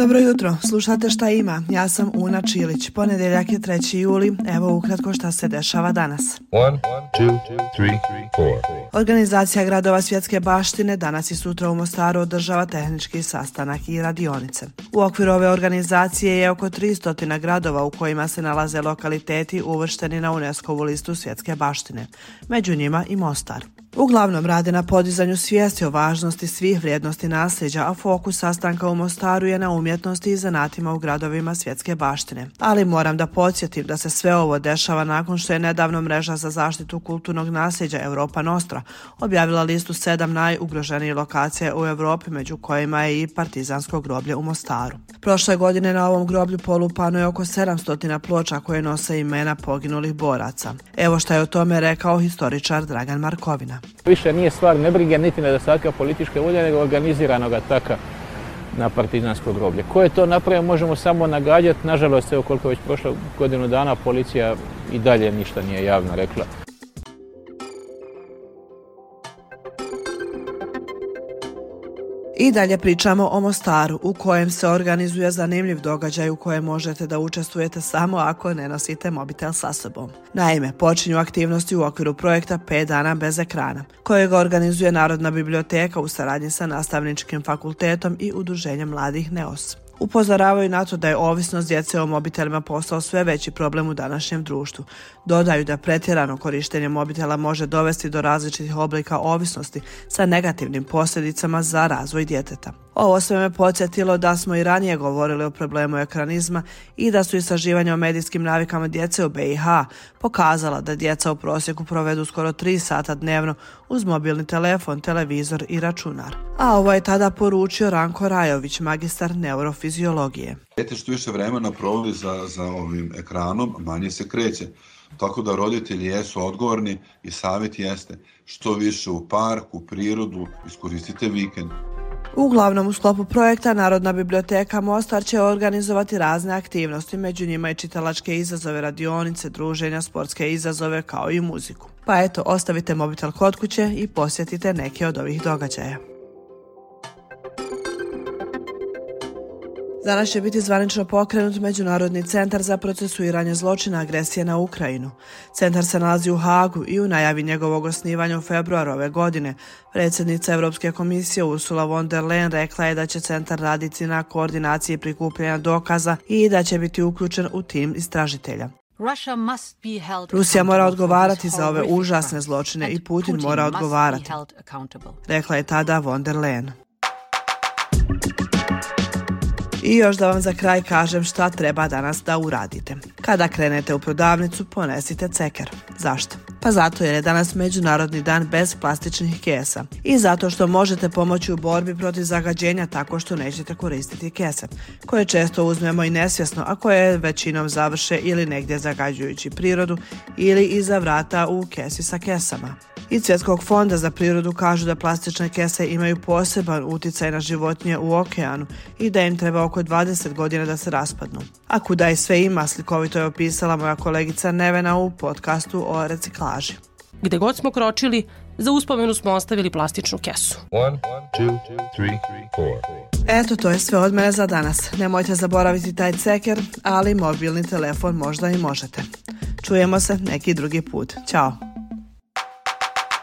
Dobro jutro, slušate šta ima. Ja sam Una Čilić. Ponedjeljak je 3. juli. Evo ukratko šta se dešava danas. Organizacija gradova svjetske baštine danas i sutra u Mostaru održava tehnički sastanak i radionice. U okviru ove organizacije je oko 300 gradova u kojima se nalaze lokaliteti uvršteni na UNESCO-vu listu svjetske baštine. Među njima i Mostar. Uglavnom rade na podizanju svijesti o važnosti svih vrijednosti nasljeđa, a fokus sastanka u Mostaru je na umjetnosti i zanatima u gradovima svjetske baštine. Ali moram da podsjetim da se sve ovo dešava nakon što je nedavno mreža za zaštitu kulturnog nasljeđa Europa Nostra objavila listu sedam najugroženijih lokacija u Europi, među kojima je i partizansko groblje u Mostaru. Prošle godine na ovom groblju polupano je oko 700 ploča koje nose imena poginulih boraca. Evo što je o tome rekao historičar Dragan Markovina. Više nije stvar nebrige niti nedostatka političke volje, nego organiziranog ataka na partizansko groblje. Ko je to napravio možemo samo nagađati. Nažalost, evo koliko već prošlo godinu dana policija i dalje ništa nije javno rekla. I dalje pričamo o Mostaru u kojem se organizuje zanimljiv događaj u kojem možete da učestvujete samo ako ne nosite mobitel sa sobom. Naime, počinju aktivnosti u okviru projekta 5 dana bez ekrana, kojeg organizuje Narodna biblioteka u saradnji sa nastavničkim fakultetom i udruženjem mladih NEOS. Upozoravaju na to da je ovisnost djece o mobitelima postao sve veći problem u današnjem društvu. Dodaju da pretjerano korištenje mobitela može dovesti do različitih oblika ovisnosti sa negativnim posljedicama za razvoj djeteta. Ovo sve me podsjetilo da smo i ranije govorili o problemu ekranizma i da su istraživanja o medijskim navikama djece u BiH pokazala da djeca u prosjeku provedu skoro 3 sata dnevno uz mobilni telefon, televizor i računar. A ovo je tada poručio Ranko Rajović, magistar neurofiziologije. Djete što više vremena provodi za, za ovim ekranom, manje se kreće. Tako da roditelji jesu odgovorni i savjet jeste što više u parku, prirodu, iskoristite vikend. Uglavnom u sklopu projekta Narodna biblioteka Mostar će organizovati razne aktivnosti, među njima i čitalačke izazove, radionice, druženja, sportske izazove kao i muziku. Pa eto, ostavite mobitel kod kuće i posjetite neke od ovih događaja. Danas će biti zvanično pokrenut Međunarodni centar za procesuiranje zločina agresije na Ukrajinu. Centar se nalazi u Hagu i u najavi njegovog osnivanja u februaru ove godine. Predsjednica Europske komisije Ursula von der Leyen rekla je da će centar raditi na koordinaciji prikupljanja dokaza i da će biti uključen u tim istražitelja. Rusija mora odgovarati za ove užasne zločine i Putin mora odgovarati, rekla je tada von der Leyen. I još da vam za kraj kažem šta treba danas da uradite. Kada krenete u prodavnicu, ponesite ceker. Zašto? Pa zato jer je danas Međunarodni dan bez plastičnih kesa. I zato što možete pomoći u borbi protiv zagađenja tako što nećete koristiti kese, koje često uzmemo i nesvjesno, a koje većinom završe ili negdje zagađujući prirodu ili iza vrata u kesi sa kesama. I Svjetskog fonda za prirodu kažu da plastične kese imaju poseban utjecaj na životinje u okeanu i da im treba oko 20 godina da se raspadnu. A kuda i sve ima, slikovito je opisala moja kolegica Nevena u podcastu o reciklaži. Gde god smo kročili, za uspomenu smo ostavili plastičnu kesu. Eto, to je sve od mene za danas. Nemojte zaboraviti taj ceker, ali mobilni telefon možda i možete. Čujemo se neki drugi put. Ćao!